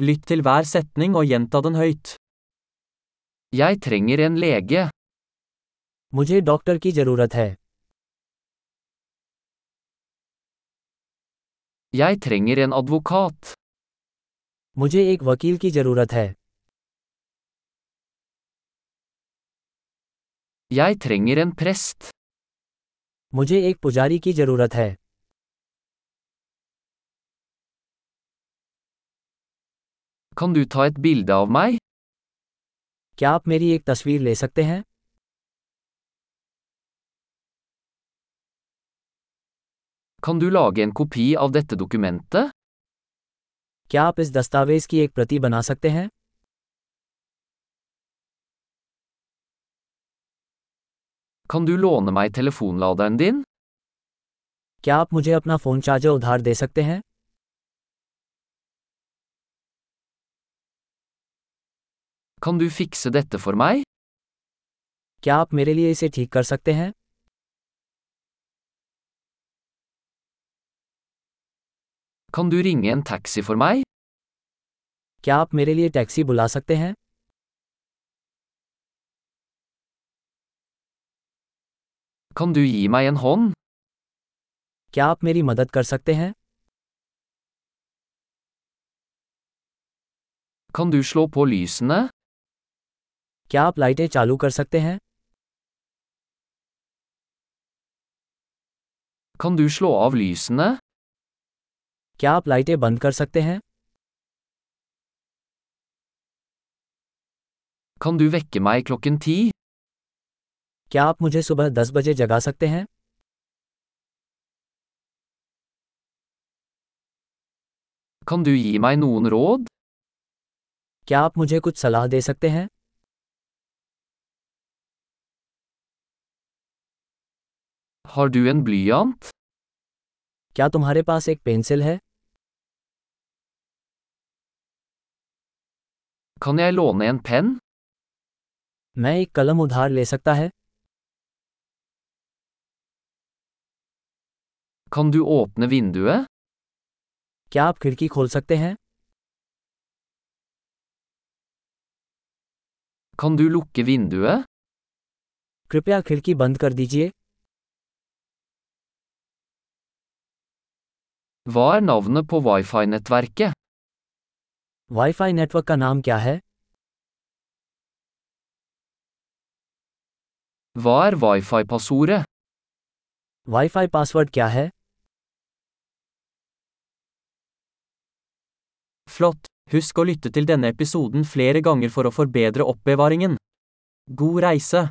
Lytt til hver setning og gjenta den høyt. Jeg trenger en lege. मुझे doctor की जरूरत है Jeg trenger en advokat. मुझे एक वकील की जरूरत है Jeg trenger en prest. मुझे एक पुजारी की जरूरत है Kan du ta et bilde av meg? क्या आप मेरी एक तस्वीर ले सकते हैं Kan du lage en kopi av dette dokumentet? क्या आप इस दस्तावेज़ की एक प्रति बना सकते हैं Kan du låne meg telefonladeren din? क्या आप मुझे अपना फ़ोन चार्जर उधार दे सकते हैं Kan du fikse dette for meg? क्या आप मेरे लिए इसे ठीक कर सकते हैं Kan du ringe en taxi for meg? क्या आप मेरे लिए टैक्सी बुला सकते हैं Kan du gi meg en hånd? क्या आप मेरी मदद कर सकते हैं Kan du slå på lysene? क्या आप लाइटें चालू कर सकते हैं Kan du slå av lysene? क्या आप लाइटें बंद कर सकते हैं Kan du vekke meg klokken ti? क्या आप मुझे सुबह दस बजे जगा सकते हैं Kan du gi meg noen råd? क्या आप मुझे कुछ सलाह दे सकते हैं Har du en blyant? क्या तुम्हारे पास एक पेंसिल है Kan jeg låne en penn? मैं एक कलम उधार ले सकता है Kan du åpne vinduet? क्या आप खिड़की खोल सकते हैं Kan du lukke vinduet? कृपया खिड़की बंद कर दीजिए Hva er navnet på wifi-nettverket? Wifi network का नाम क्या है Hva er wifi-passordet? Wifi password क्या है Flott! Husk å lytte til denne episoden flere ganger for å forbedre oppbevaringen. God reise!